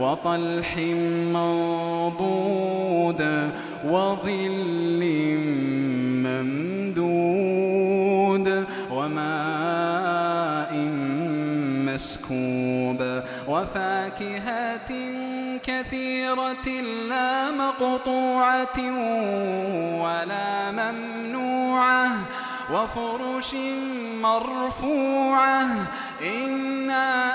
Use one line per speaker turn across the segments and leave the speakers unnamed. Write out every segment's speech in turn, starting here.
وطلح منضود وظل ممدود وماء مسكوب وفاكهة كثيرة لا مقطوعة ولا ممنوعة وفرش مرفوعة إنا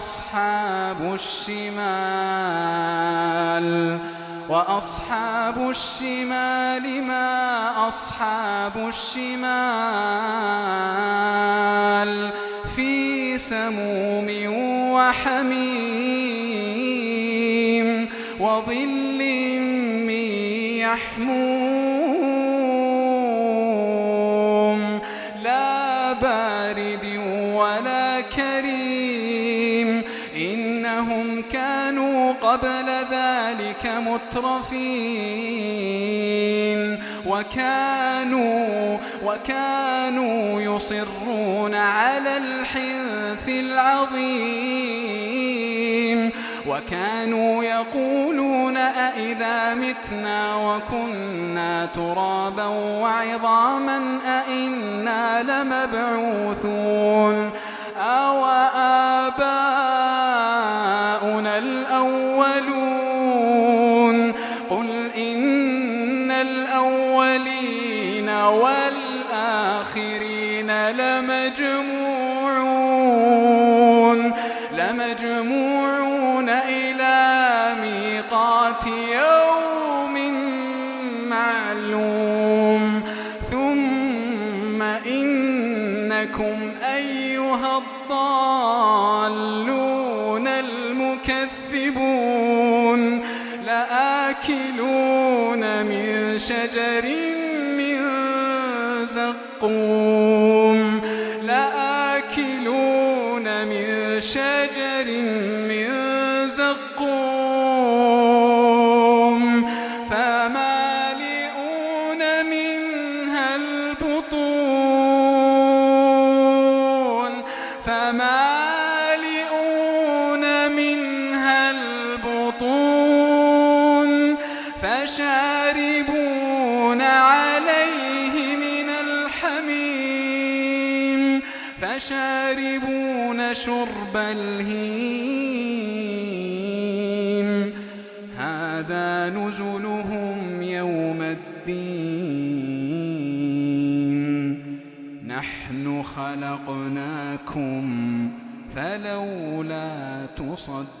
أصحاب الشمال وأصحاب الشمال ما أصحاب الشمال في سموم وحميم وظل من يحموم لا بارد ولا كريم. قبل ذلك مترفين. وكانوا وكانوا يصرون على الحنث العظيم. وكانوا يقولون أئذا متنا وكنا ترابا وعظاما أئنا لمبعوثون. أو آباؤنا الأولون والآخرين لمجموعون لمجموعون إلى ميقات يوم معلوم. ثم إن إنكم أيها الضالون المكذبون لآكلون من شجر شجر من زقوم فمالئون منها البطون فمالئون منها البطون فشاربون عليه من الحميم فشاربون شرب الهيم. هذا نزلهم يوم الدين. نحن خلقناكم فلولا تصدقون.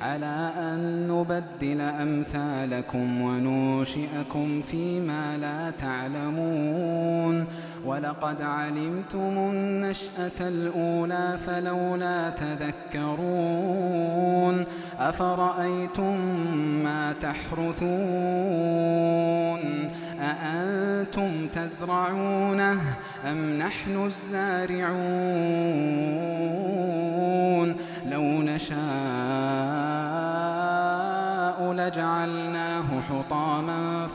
على أن نبدل أمثالكم وننشئكم فيما لا تعلمون. ولقد علمتم النشأة الأولى فلولا تذكرون. أفرأيتم ما تحرثون؟ أأنتم تزرعونه أم نحن الزارعون؟ لو نشاء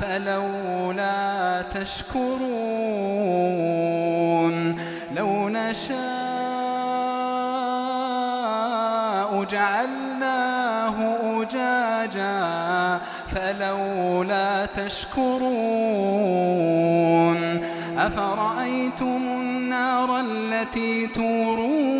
فلولا تشكرون لو نشاء جعلناه أجاجا فلولا تشكرون أفرأيتم النار التي تورون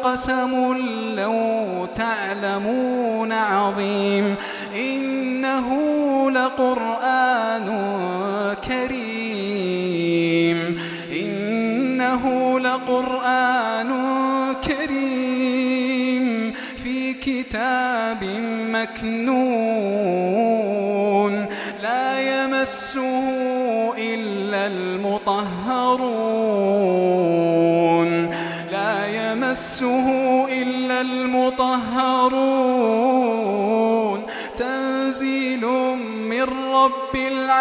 لقسم لو تعلمون عظيم. إنه لقرآن كريم. إنه لقرآن كريم. في كتاب مكنون. لا يمسه إلا المطهرون. يمسه إلا المطهرون. تنزيل من رب العالمين.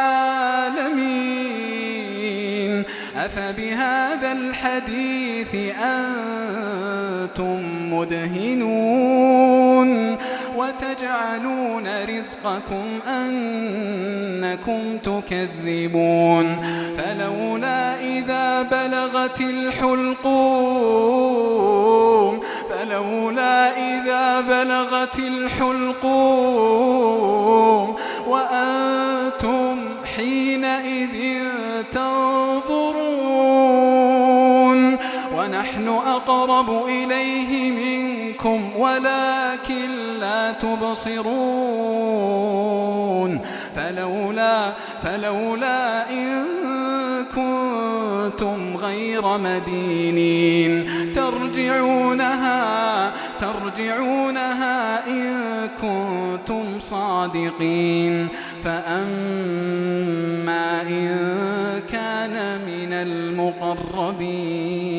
أفبهذا الحديث أنتم مدهنون؟ وتجعلون رزقكم أنكم تكذبون. فلولا إذا بلغت الحلقوم فلولا إذا بلغت الحلقوم وأنتم حينئذ تنظرون ونحن أقرب إليه منكم ولكن لا تبصرون. فلولا فلولا إن كنتم غير مدينين. ترجعونها ترجعونها إن كنتم صادقين. فأما إن كان من المقربين.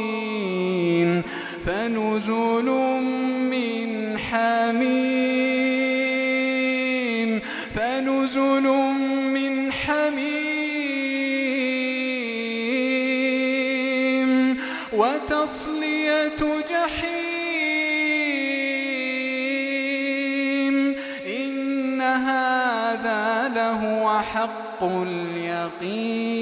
فنزل من حميم فنزل من حميم وتصلية جحيم. إن هذا لهو حق اليقين.